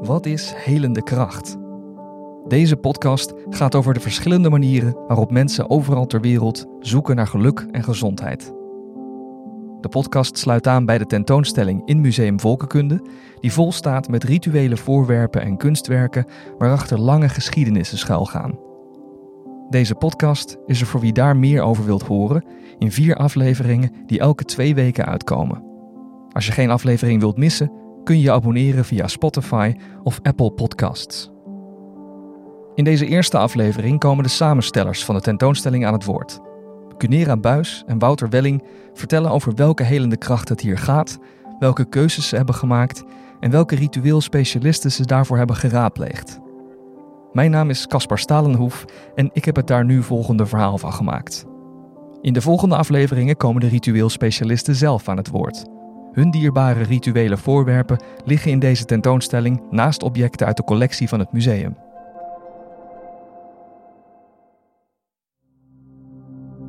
Wat is helende kracht? Deze podcast gaat over de verschillende manieren waarop mensen overal ter wereld zoeken naar geluk en gezondheid. De podcast sluit aan bij de tentoonstelling in Museum Volkenkunde, die vol staat met rituele voorwerpen en kunstwerken waarachter lange geschiedenissen schuilgaan. Deze podcast is er voor wie daar meer over wilt horen in vier afleveringen die elke twee weken uitkomen. Als je geen aflevering wilt missen, kun je abonneren via Spotify of Apple Podcasts. In deze eerste aflevering komen de samenstellers van de tentoonstelling aan het woord. Cunera Buis en Wouter Welling vertellen over welke helende kracht het hier gaat, welke keuzes ze hebben gemaakt en welke ritueel specialisten ze daarvoor hebben geraadpleegd. Mijn naam is Caspar Stalenhoef en ik heb het daar nu volgende verhaal van gemaakt. In de volgende afleveringen komen de ritueel specialisten zelf aan het woord. Hun dierbare rituele voorwerpen liggen in deze tentoonstelling naast objecten uit de collectie van het museum.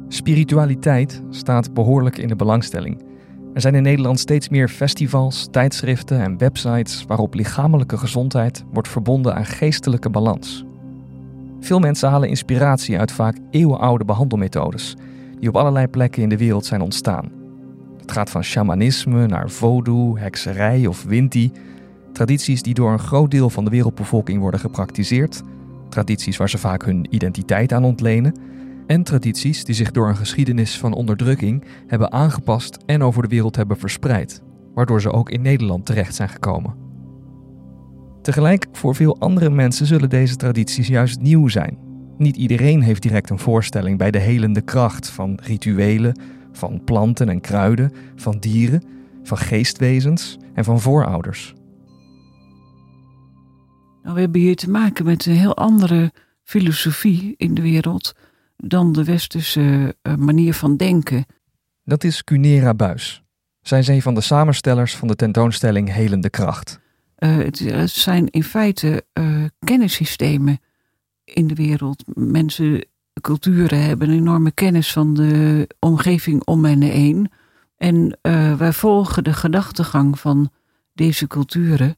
Spiritualiteit staat behoorlijk in de belangstelling. Er zijn in Nederland steeds meer festivals, tijdschriften en websites waarop lichamelijke gezondheid wordt verbonden aan geestelijke balans. Veel mensen halen inspiratie uit vaak eeuwenoude behandelmethodes die op allerlei plekken in de wereld zijn ontstaan. Gaat van shamanisme naar voodoo, hekserij of winti. Tradities die door een groot deel van de wereldbevolking worden gepraktiseerd. Tradities waar ze vaak hun identiteit aan ontlenen. En tradities die zich door een geschiedenis van onderdrukking hebben aangepast en over de wereld hebben verspreid, waardoor ze ook in Nederland terecht zijn gekomen. Tegelijk, voor veel andere mensen zullen deze tradities juist nieuw zijn. Niet iedereen heeft direct een voorstelling bij de helende kracht van rituelen, van planten en kruiden, van dieren, van geestwezens en van voorouders. Nou, we hebben hier te maken met een heel andere filosofie in de wereld dan de westerse uh, manier van denken. Dat is Cunera Buis. Zij is een van de samenstellers van de tentoonstelling Helende Kracht. Uh, het zijn in feite uh, kennissystemen in de wereld. Mensen culturen hebben een enorme kennis van de omgeving om en heen. En uh, wij volgen de gedachtegang van deze culturen.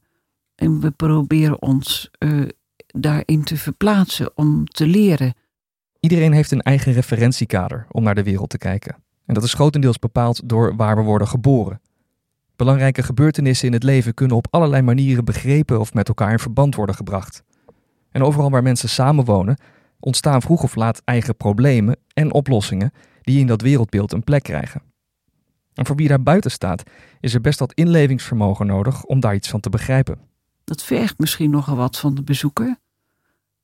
En we proberen ons uh, daarin te verplaatsen om te leren. Iedereen heeft een eigen referentiekader om naar de wereld te kijken. En dat is grotendeels bepaald door waar we worden geboren. Belangrijke gebeurtenissen in het leven kunnen op allerlei manieren begrepen of met elkaar in verband worden gebracht. En overal waar mensen samenwonen, ontstaan vroeg of laat eigen problemen en oplossingen die in dat wereldbeeld een plek krijgen. En voor wie daar buiten staat, is er best wat inlevingsvermogen nodig om daar iets van te begrijpen. Dat vergt misschien nogal wat van de bezoeker.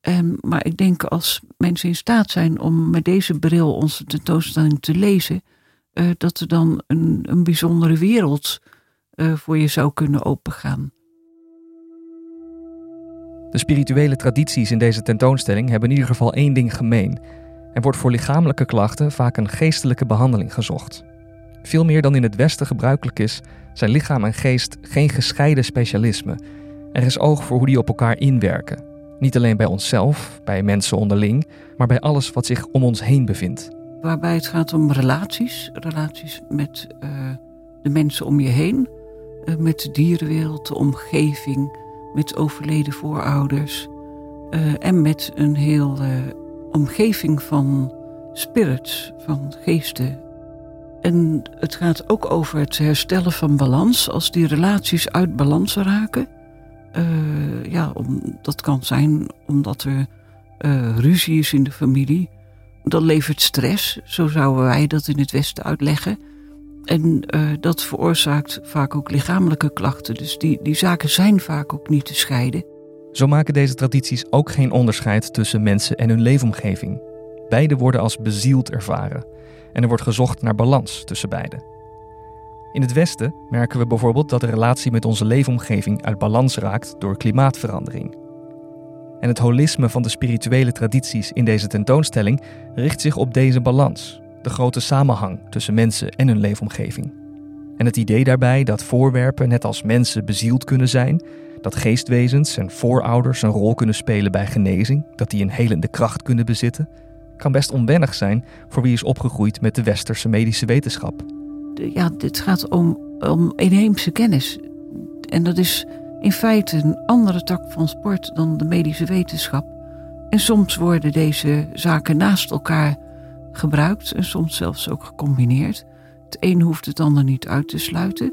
Um, maar ik denk als mensen in staat zijn om met deze bril onze tentoonstelling te lezen, uh, dat er dan een, een bijzondere wereld uh, voor je zou kunnen opengaan. De spirituele tradities in deze tentoonstelling hebben in ieder geval één ding gemeen. Er wordt voor lichamelijke klachten vaak een geestelijke behandeling gezocht. Veel meer dan in het Westen gebruikelijk is, zijn lichaam en geest geen gescheiden specialisme. Er is oog voor hoe die op elkaar inwerken. Niet alleen bij onszelf, bij mensen onderling, maar bij alles wat zich om ons heen bevindt. Waarbij het gaat om relaties, relaties met uh, de mensen om je heen, uh, met de dierenwereld, de omgeving, met overleden voorouders uh, en met een heel omgeving van spirits, van geesten. En het gaat ook over het herstellen van balans als die relaties uit balans raken. Uh, ja, om, dat kan zijn omdat er ruzie is in de familie. Dat levert stress, zo zouden wij dat in het Westen uitleggen. En uh, dat veroorzaakt vaak ook lichamelijke klachten. Dus die, die zaken zijn vaak ook niet te scheiden. Zo maken deze tradities ook geen onderscheid tussen mensen en hun leefomgeving. Beide worden als bezield ervaren. En er wordt gezocht naar balans tussen beide. In het Westen merken we bijvoorbeeld dat de relatie met onze leefomgeving uit balans raakt door klimaatverandering. En het holisme van de spirituele tradities in deze tentoonstelling richt zich op deze balans, de grote samenhang tussen mensen en hun leefomgeving. En het idee daarbij dat voorwerpen net als mensen bezield kunnen zijn, dat geestwezens en voorouders een rol kunnen spelen bij genezing, dat die een helende kracht kunnen bezitten, kan best onwennig zijn voor wie is opgegroeid met de westerse medische wetenschap ja, dit gaat om, om inheemse kennis. En dat is in feite een andere tak van sport dan de medische wetenschap. En soms worden deze zaken naast elkaar gebruikt en soms zelfs ook gecombineerd. Het een hoeft het ander niet uit te sluiten.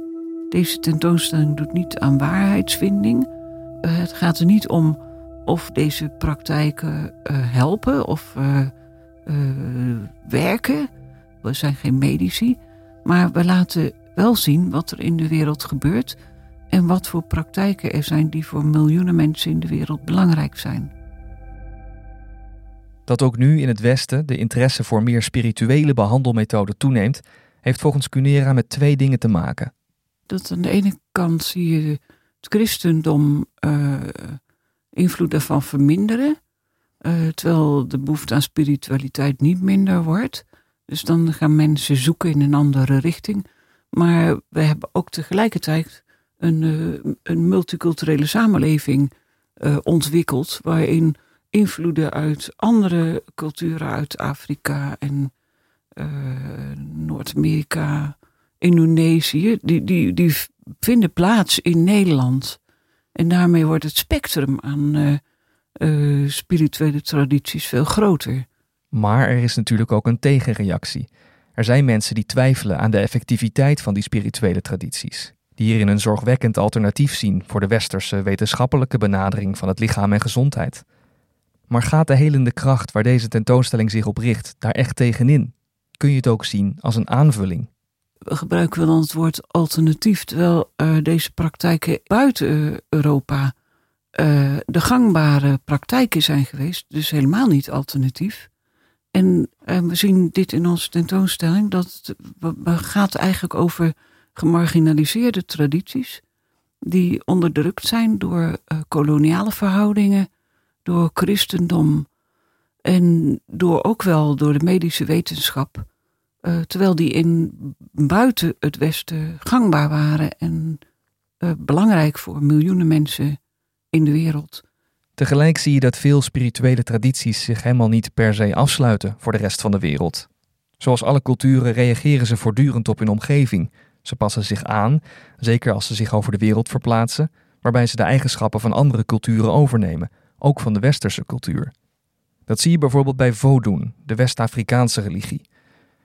Deze tentoonstelling doet niet aan waarheidsvinding. Uh, het gaat er niet om of deze praktijken uh, helpen of uh, werken. We zijn geen medici. Maar we laten wel zien wat er in de wereld gebeurt en wat voor praktijken er zijn die voor miljoenen mensen in de wereld belangrijk zijn. Dat ook nu in het Westen de interesse voor meer spirituele behandelmethoden toeneemt, heeft volgens Cunera met twee dingen te maken. Dat aan de ene kant zie je het christendom uh, invloed daarvan verminderen, uh, terwijl de behoefte aan spiritualiteit niet minder wordt. Dus dan gaan mensen zoeken in een andere richting. Maar we hebben ook tegelijkertijd een, uh, een multiculturele samenleving ontwikkeld, waarin invloeden uit andere culturen uit Afrika en uh, Noord-Amerika, Indonesië, die, die, die vinden plaats in Nederland. En daarmee wordt het spectrum aan uh, uh, spirituele tradities veel groter. Maar er is natuurlijk ook een tegenreactie. Er zijn mensen die twijfelen aan de effectiviteit van die spirituele tradities, die hierin een zorgwekkend alternatief zien voor de westerse wetenschappelijke benadering van het lichaam en gezondheid. Maar gaat de helende kracht waar deze tentoonstelling zich op richt daar echt tegenin? Kun je het ook zien als een aanvulling? We gebruiken wel dan het woord alternatief, terwijl uh, deze praktijken buiten Europa uh, de gangbare praktijken zijn geweest, dus helemaal niet alternatief. En we zien dit in onze tentoonstelling, dat het gaat eigenlijk over gemarginaliseerde tradities die onderdrukt zijn door koloniale verhoudingen, door christendom en door ook wel door de medische wetenschap. Uh, terwijl die in buiten het Westen gangbaar waren en uh, belangrijk voor miljoenen mensen in de wereld. Tegelijk zie je dat veel spirituele tradities zich helemaal niet per se afsluiten voor de rest van de wereld. Zoals alle culturen reageren ze voortdurend op hun omgeving. Ze passen zich aan, zeker als ze zich over de wereld verplaatsen, waarbij ze de eigenschappen van andere culturen overnemen, ook van de westerse cultuur. Dat zie je bijvoorbeeld bij Vodun, de West-Afrikaanse religie.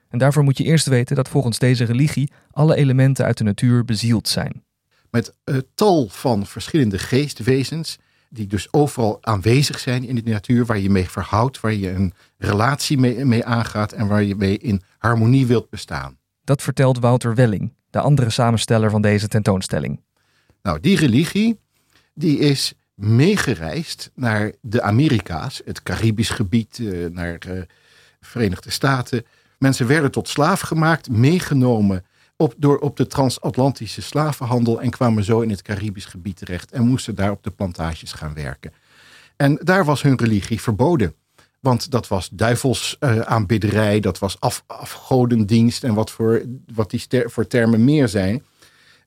En daarvoor moet je eerst weten dat volgens deze religie alle elementen uit de natuur bezield zijn. Met een tal van verschillende geestwezens, die dus overal aanwezig zijn in de natuur, waar je mee verhoudt, waar je een relatie mee, mee aangaat en waar je mee in harmonie wilt bestaan. Dat vertelt Wouter Welling, de andere samensteller van deze tentoonstelling. Nou, die religie die is meegereisd naar de Amerika's, het Caribisch gebied, eh, naar de eh, Verenigde Staten. Mensen werden tot slaaf gemaakt, meegenomen op, door, op de transatlantische slavenhandel en kwamen zo in het Caribisch gebied terecht en moesten daar op de plantages gaan werken. En daar was hun religie verboden. Want dat was duivelsaanbidderij, uh, dat was af, afgodendienst en wat voor, wat die voor termen meer zijn.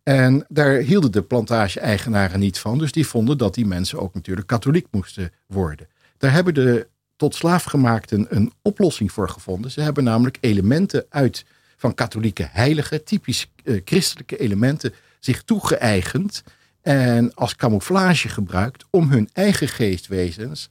En daar hielden de plantage-eigenaren niet van. Dus die vonden dat die mensen ook natuurlijk katholiek moesten worden. Daar hebben de tot slaafgemaakten een oplossing voor gevonden. Ze hebben namelijk elementen uit van katholieke heiligen, typisch uh, christelijke elementen, zich toegeëigend en als camouflage gebruikt om hun eigen geestwezens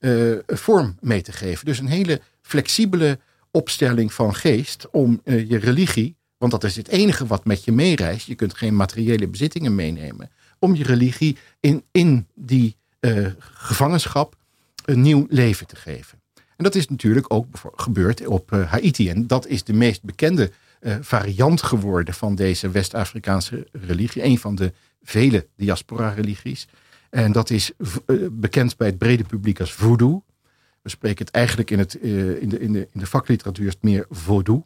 uh, vorm mee te geven. Dus een hele flexibele opstelling van geest om uh, je religie want dat is het enige wat met je meereist. Je kunt geen materiële bezittingen meenemen. Om je religie in, in die uh, gevangenschap een nieuw leven te geven. En dat is natuurlijk ook gebeurd op uh, Haiti. En dat is de meest bekende uh, variant geworden van deze West-Afrikaanse religie. Een van de vele diaspora-religies. En dat is bekend bij het brede publiek als voodoo. We spreken het eigenlijk in, het, in, de, in, de, in de vakliteratuur meer vaudou.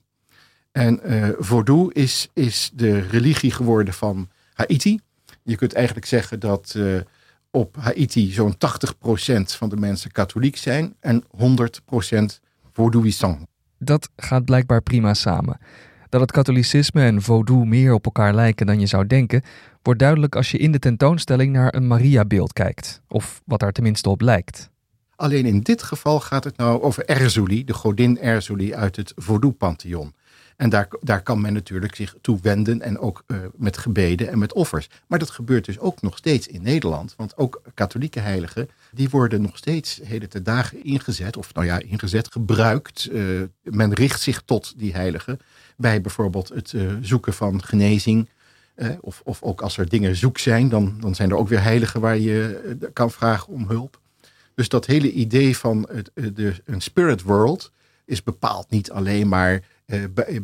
En uh, Vodou is, is de religie geworden van Haiti. Je kunt eigenlijk zeggen dat uh, op Haiti zo'n 80% van de mensen katholiek zijn en 100% Vodouisant. Dat gaat blijkbaar prima samen. Dat het katholicisme en Vodou meer op elkaar lijken dan je zou denken, wordt duidelijk als je in de tentoonstelling naar een Maria-beeld kijkt, of wat daar tenminste op lijkt. Alleen in dit geval gaat het nou over Erzulie, de godin Erzulie uit het Vodou-pantheon. En daar, daar kan men natuurlijk zich toe wenden en ook uh, met gebeden en met offers. Maar dat gebeurt dus ook nog steeds in Nederland. Want ook katholieke heiligen, die worden nog steeds hele te dagen ingezet. Of nou ja, ingezet, gebruikt. Uh, men richt zich tot die heiligen bij bijvoorbeeld het uh, zoeken van genezing. of, of ook als er dingen zoek zijn, dan, dan zijn er ook weer heiligen waar je kan vragen om hulp. Dus dat hele idee van het, de, een spirit world is bepaald niet alleen maar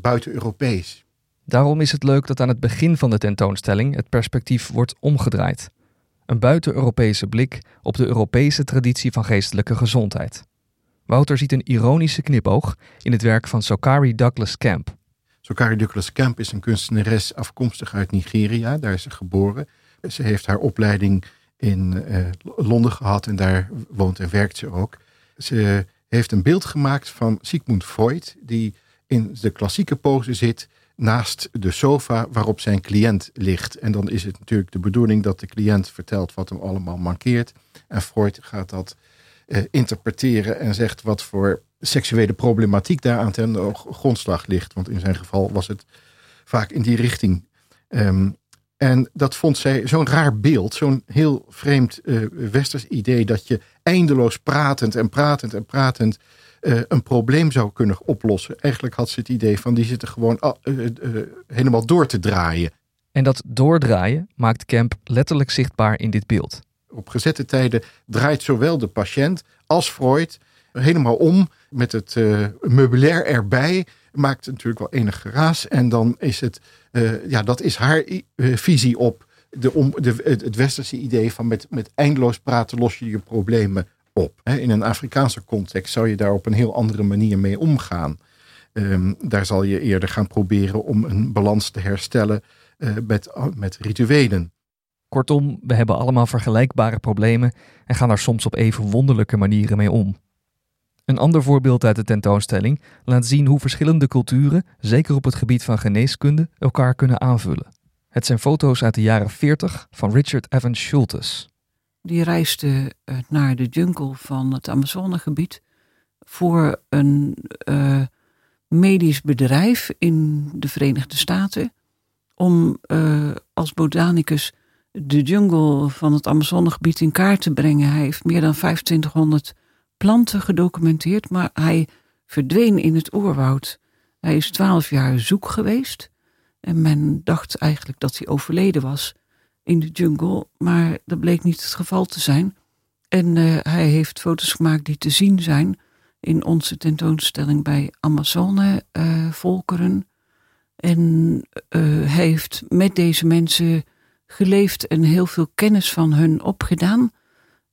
buiten Europees. Daarom is het leuk dat aan het begin van de tentoonstelling het perspectief wordt omgedraaid. Een buiten-Europese blik op de Europese traditie van geestelijke gezondheid. Wouter ziet een ironische knipoog in het werk van Sokari Douglas Camp. Sokari Douglas Camp is een kunstenares afkomstig uit Nigeria. Daar is ze geboren. Ze heeft haar opleiding in uh, Londen gehad en daar woont en werkt ze ook. Ze heeft een beeld gemaakt van Sigmund Freud, die in de klassieke pose zit naast de sofa waarop zijn cliënt ligt. En dan is het natuurlijk de bedoeling dat de cliënt vertelt wat hem allemaal mankeert. En Freud gaat dat eh, interpreteren en zegt wat voor seksuele problematiek daar aan ten grondslag ligt. Want in zijn geval was het vaak in die richting. Um, en dat vond zij zo'n raar beeld, zo'n heel vreemd uh, westers idee dat je eindeloos pratend en pratend en pratend uh, een probleem zou kunnen oplossen. Eigenlijk had ze het idee van die zitten gewoon uh, helemaal door te draaien. En dat doordraaien maakt Kemp letterlijk zichtbaar in dit beeld. Op gezette tijden draait zowel de patiënt als Freud helemaal om met het meubilair erbij maakt natuurlijk wel enig geraas. En dan is het, ja, dat is haar visie op de, om, de, het, het, westerse idee van met, met eindeloos praten los je je problemen In een Afrikaanse context zou je daar op een heel andere manier mee omgaan. Um, daar zal je eerder gaan proberen om een balans te herstellen uh, met, met rituelen. Kortom, we hebben allemaal vergelijkbare problemen en gaan daar soms op even wonderlijke manieren mee om. Een ander voorbeeld uit de tentoonstelling laat zien hoe verschillende culturen, zeker op het gebied van geneeskunde, elkaar kunnen aanvullen. Het zijn foto's uit de jaren 40 van Richard Evans Schultes. Die reisde eh, naar de jungle van het Amazonegebied voor een uh, medisch bedrijf in de Verenigde Staten om uh, als botanicus de jungle van het Amazonegebied in kaart te brengen. Hij heeft meer dan 2500 planten gedocumenteerd, maar hij verdween in het oerwoud. Hij is twaalf jaar zoek geweest en men dacht eigenlijk dat hij overleden was in de jungle, maar dat bleek niet het geval te zijn. En uh, hij heeft foto's gemaakt die te zien zijn in onze tentoonstelling bij Amazone-volkeren. Uh, en uh, hij heeft met deze mensen geleefd en heel veel kennis van hun opgedaan.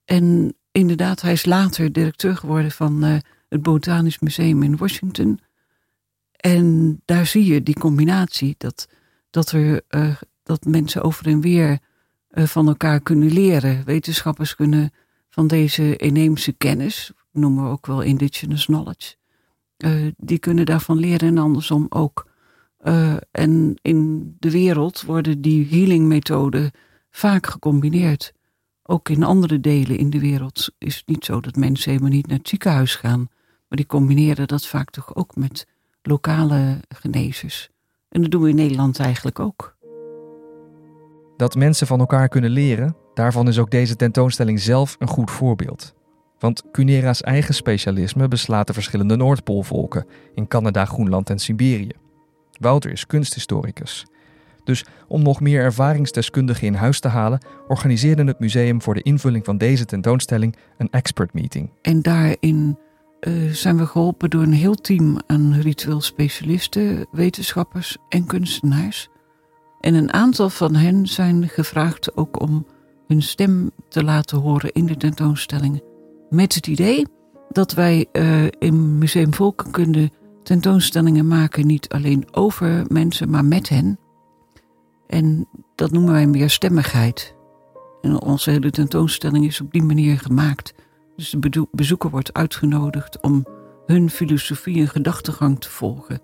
En inderdaad, hij is later directeur geworden van het Botanisch Museum in Washington. En daar zie je die combinatie, dat, dat, er, dat mensen over en weer uh, van elkaar kunnen leren. Wetenschappers kunnen van deze inheemse kennis, noemen we ook wel indigenous knowledge, die kunnen daarvan leren en andersom ook. en in de wereld worden die healing methoden vaak gecombineerd ook in andere delen in de wereld is het niet zo dat mensen helemaal niet naar het ziekenhuis gaan. Maar die combineren dat vaak toch ook met lokale genezers. En dat doen we in Nederland eigenlijk ook. Dat mensen van elkaar kunnen leren, daarvan is ook deze tentoonstelling zelf een goed voorbeeld. Want Cunera's eigen specialisme beslaat de verschillende Noordpoolvolken in Canada, Groenland en Siberië. Wouter is kunsthistoricus dus om nog meer ervaringsdeskundigen in huis te halen, organiseerde het museum voor de invulling van deze tentoonstelling een expert meeting. En daarin uh, zijn we geholpen door een heel team aan ritueel specialisten, wetenschappers en kunstenaars. En een aantal van hen zijn gevraagd ook om hun stem te laten horen in de tentoonstellingen. Met het idee dat wij uh, in Museum Volkenkunde tentoonstellingen maken, niet alleen over mensen, maar met hen. En dat noemen wij meerstemmigheid. En onze hele tentoonstelling is op die manier gemaakt. Dus de bezoeker wordt uitgenodigd om hun filosofie en gedachtegang te volgen.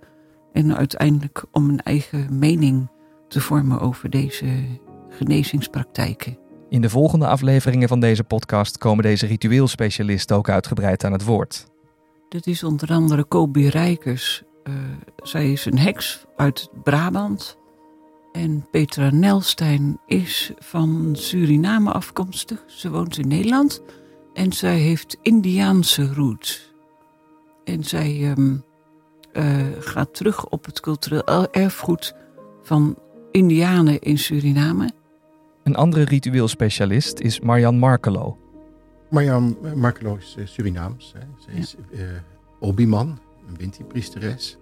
En uiteindelijk om een eigen mening te vormen over deze genezingspraktijken. In de volgende afleveringen van deze podcast komen deze ritueelspecialisten ook uitgebreid aan het woord. Dat is onder andere Kobi Rijkers, eh, zij is een heks uit Brabant. En Petra Nelstein is van Suriname afkomstig. Ze woont in Nederland. En zij heeft Indiaanse roots. En zij ehm, eh, gaat terug op het cultureel erfgoed van Indianen in Suriname. Een andere ritueel specialist is Marian Markelo. Marian Markelo is uh, Surinaams. Hè. Ze is ja. uh, Obiman, een Winti-priesteres.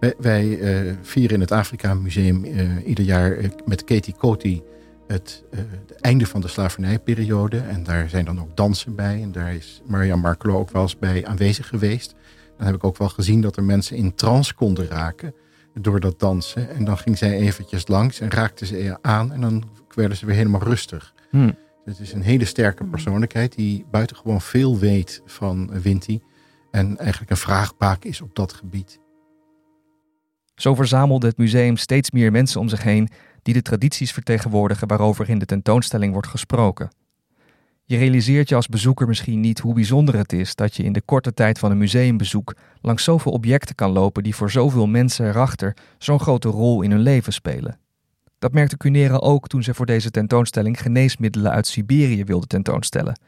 Wij, wij uh, vieren in het Afrika Museum ieder jaar met Katie Coty het, het, einde van de slavernijperiode. En daar zijn dan ook dansen bij. En daar is Marian Markelo ook wel eens bij aanwezig geweest. Dan heb ik ook wel gezien dat er mensen in trance konden raken door dat dansen. En dan ging zij eventjes langs en raakte ze aan en dan werden ze weer helemaal rustig. Hmm. Het is een hele sterke persoonlijkheid die buitengewoon veel weet van Winti. En eigenlijk een vraagbaak is op dat gebied. Zo verzamelde het museum steeds meer mensen om zich heen die de tradities vertegenwoordigen waarover in de tentoonstelling wordt gesproken. Je realiseert je als bezoeker misschien niet hoe bijzonder het is dat je in de korte tijd van een museumbezoek langs zoveel objecten kan lopen die voor zoveel mensen erachter zo'n grote rol in hun leven spelen. Dat merkte Cunera ook toen ze voor deze tentoonstelling geneesmiddelen uit Siberië wilde tentoonstellen,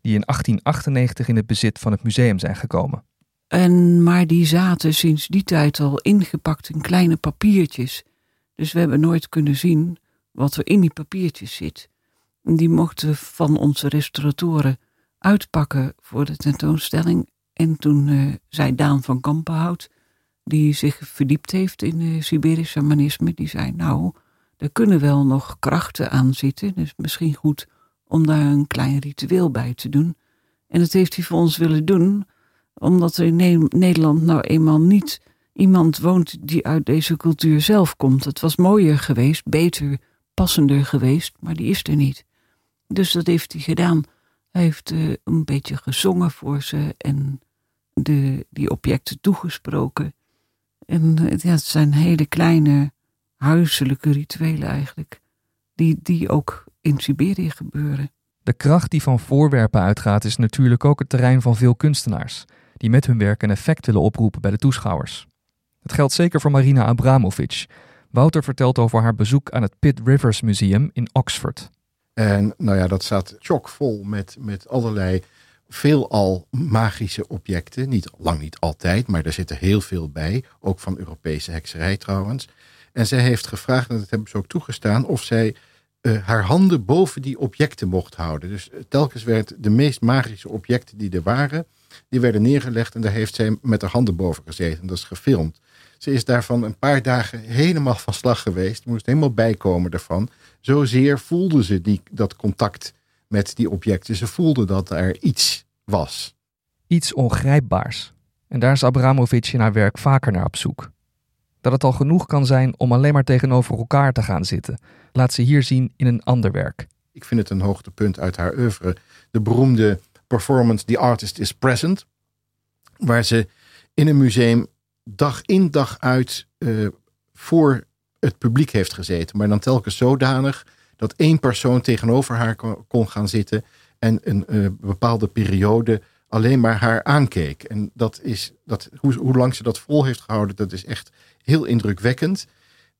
die in 1898 in het bezit van het museum zijn gekomen. En, maar die zaten sinds die tijd al ingepakt in kleine papiertjes. Dus we hebben nooit kunnen zien wat er in die papiertjes zit. Die mochten van onze restauratoren uitpakken voor de tentoonstelling. En toen uh, zei Daan van Kampenhout, die zich verdiept heeft in uh, Siberisch shamanisme, die zei: Nou, er kunnen wel nog krachten aan zitten. Dus misschien goed om daar een klein ritueel bij te doen. En dat heeft hij voor ons willen doen, omdat er in Nederland nou eenmaal niet iemand woont die uit deze cultuur zelf komt. Het was mooier geweest, beter, passender geweest, maar die is er niet. Dus dat heeft hij gedaan. Hij heeft uh, een beetje gezongen voor ze en de, die objecten toegesproken. En uh, ja, het zijn hele kleine huiselijke rituelen eigenlijk, die, die ook in Siberië gebeuren. De kracht die van voorwerpen uitgaat is natuurlijk ook het terrein van veel kunstenaars, die met hun werk een effect willen oproepen bij de toeschouwers. Dat geldt zeker voor Marina Abramovic. Wouter vertelt over haar bezoek aan het Pitt Rivers Museum in Oxford. En nou ja, dat staat chockvol met, met allerlei veelal magische objecten. Niet, lang niet altijd, maar er zit er heel veel bij. Ook van Europese hekserij trouwens. En zij heeft gevraagd, en dat hebben ze ook toegestaan, of zij uh, haar handen boven die objecten mocht houden. Dus uh, telkens werd de meest magische objecten die er waren, die werden neergelegd en daar heeft zij met haar handen boven gezeten. Dat is gefilmd. Ze is daarvan een paar dagen helemaal van slag geweest, moest helemaal bijkomen daarvan. Zozeer voelde ze die, dat contact met die objecten. Ze voelde dat er iets was. Iets ongrijpbaars. En daar is Abramovic in haar werk vaker naar op zoek. Dat het al genoeg kan zijn om alleen maar tegenover elkaar te gaan zitten, laat ze hier zien in een ander werk. Ik vind het een hoogtepunt uit haar oeuvre. De beroemde performance The Artist is Present. Waar ze in een museum dag in dag uit uh, voor het publiek heeft gezeten. Maar dan telkens zodanig dat één persoon tegenover haar kon gaan zitten en een uh, bepaalde periode alleen maar haar aankeek. En dat is, dat, hoe, lang ze dat vol heeft gehouden, dat is echt heel indrukwekkend.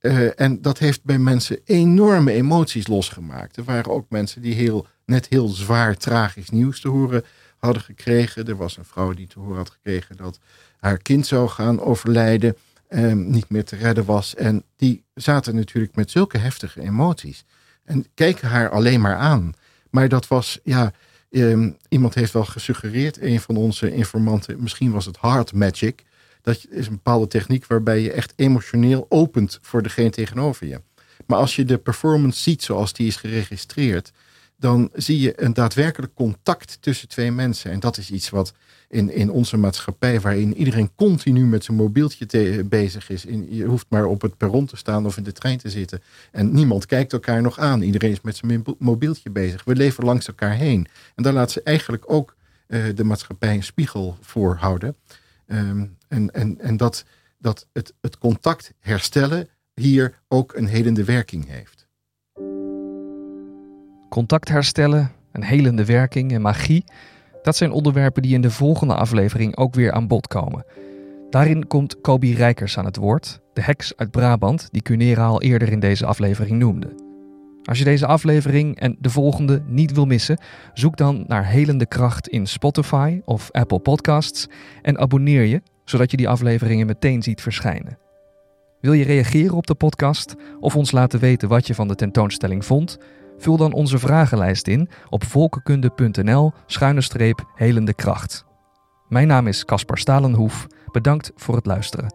Uh, en dat heeft bij mensen enorme emoties losgemaakt. Er waren ook mensen die heel, net heel zwaar tragisch nieuws te horen hadden gekregen. Er was een vrouw die te horen had gekregen dat haar kind zou gaan overlijden. Um, niet meer te redden was. En die zaten natuurlijk met zulke heftige emoties. En keken haar alleen maar aan. Maar dat was, ja, um, iemand heeft wel gesuggereerd, een van onze informanten, misschien was het hard magic. Dat is een bepaalde techniek waarbij je echt emotioneel opent voor degene tegenover je. Maar als je de performance ziet zoals die is geregistreerd, dan zie je een daadwerkelijk contact tussen twee mensen. En dat is iets wat in, in onze maatschappij, waarin iedereen continu met zijn mobieltje bezig is. Je hoeft maar op het perron te staan of in de trein te zitten. En niemand kijkt elkaar nog aan. Iedereen is met zijn mobieltje bezig. We leven langs elkaar heen. En daar laat ze eigenlijk ook uh, de maatschappij een spiegel voor houden. Um, en en, en dat, dat het, het contact herstellen hier ook een helende werking heeft. Contact herstellen, een helende werking en magie, dat zijn onderwerpen die in de volgende aflevering ook weer aan bod komen. Daarin komt Kobi Rijkers aan het woord, de heks uit Brabant die Cunera al eerder in deze aflevering noemde. Als je deze aflevering en de volgende niet wil missen, zoek dan naar Helende Kracht in Spotify of Apple Podcasts en abonneer je, zodat je die afleveringen meteen ziet verschijnen. Wil je reageren op de podcast of ons laten weten wat je van de tentoonstelling vond? Vul dan onze vragenlijst in op volkenkunde.nl-helende kracht. Mijn naam is Caspar Stalenhoef. Bedankt voor het luisteren.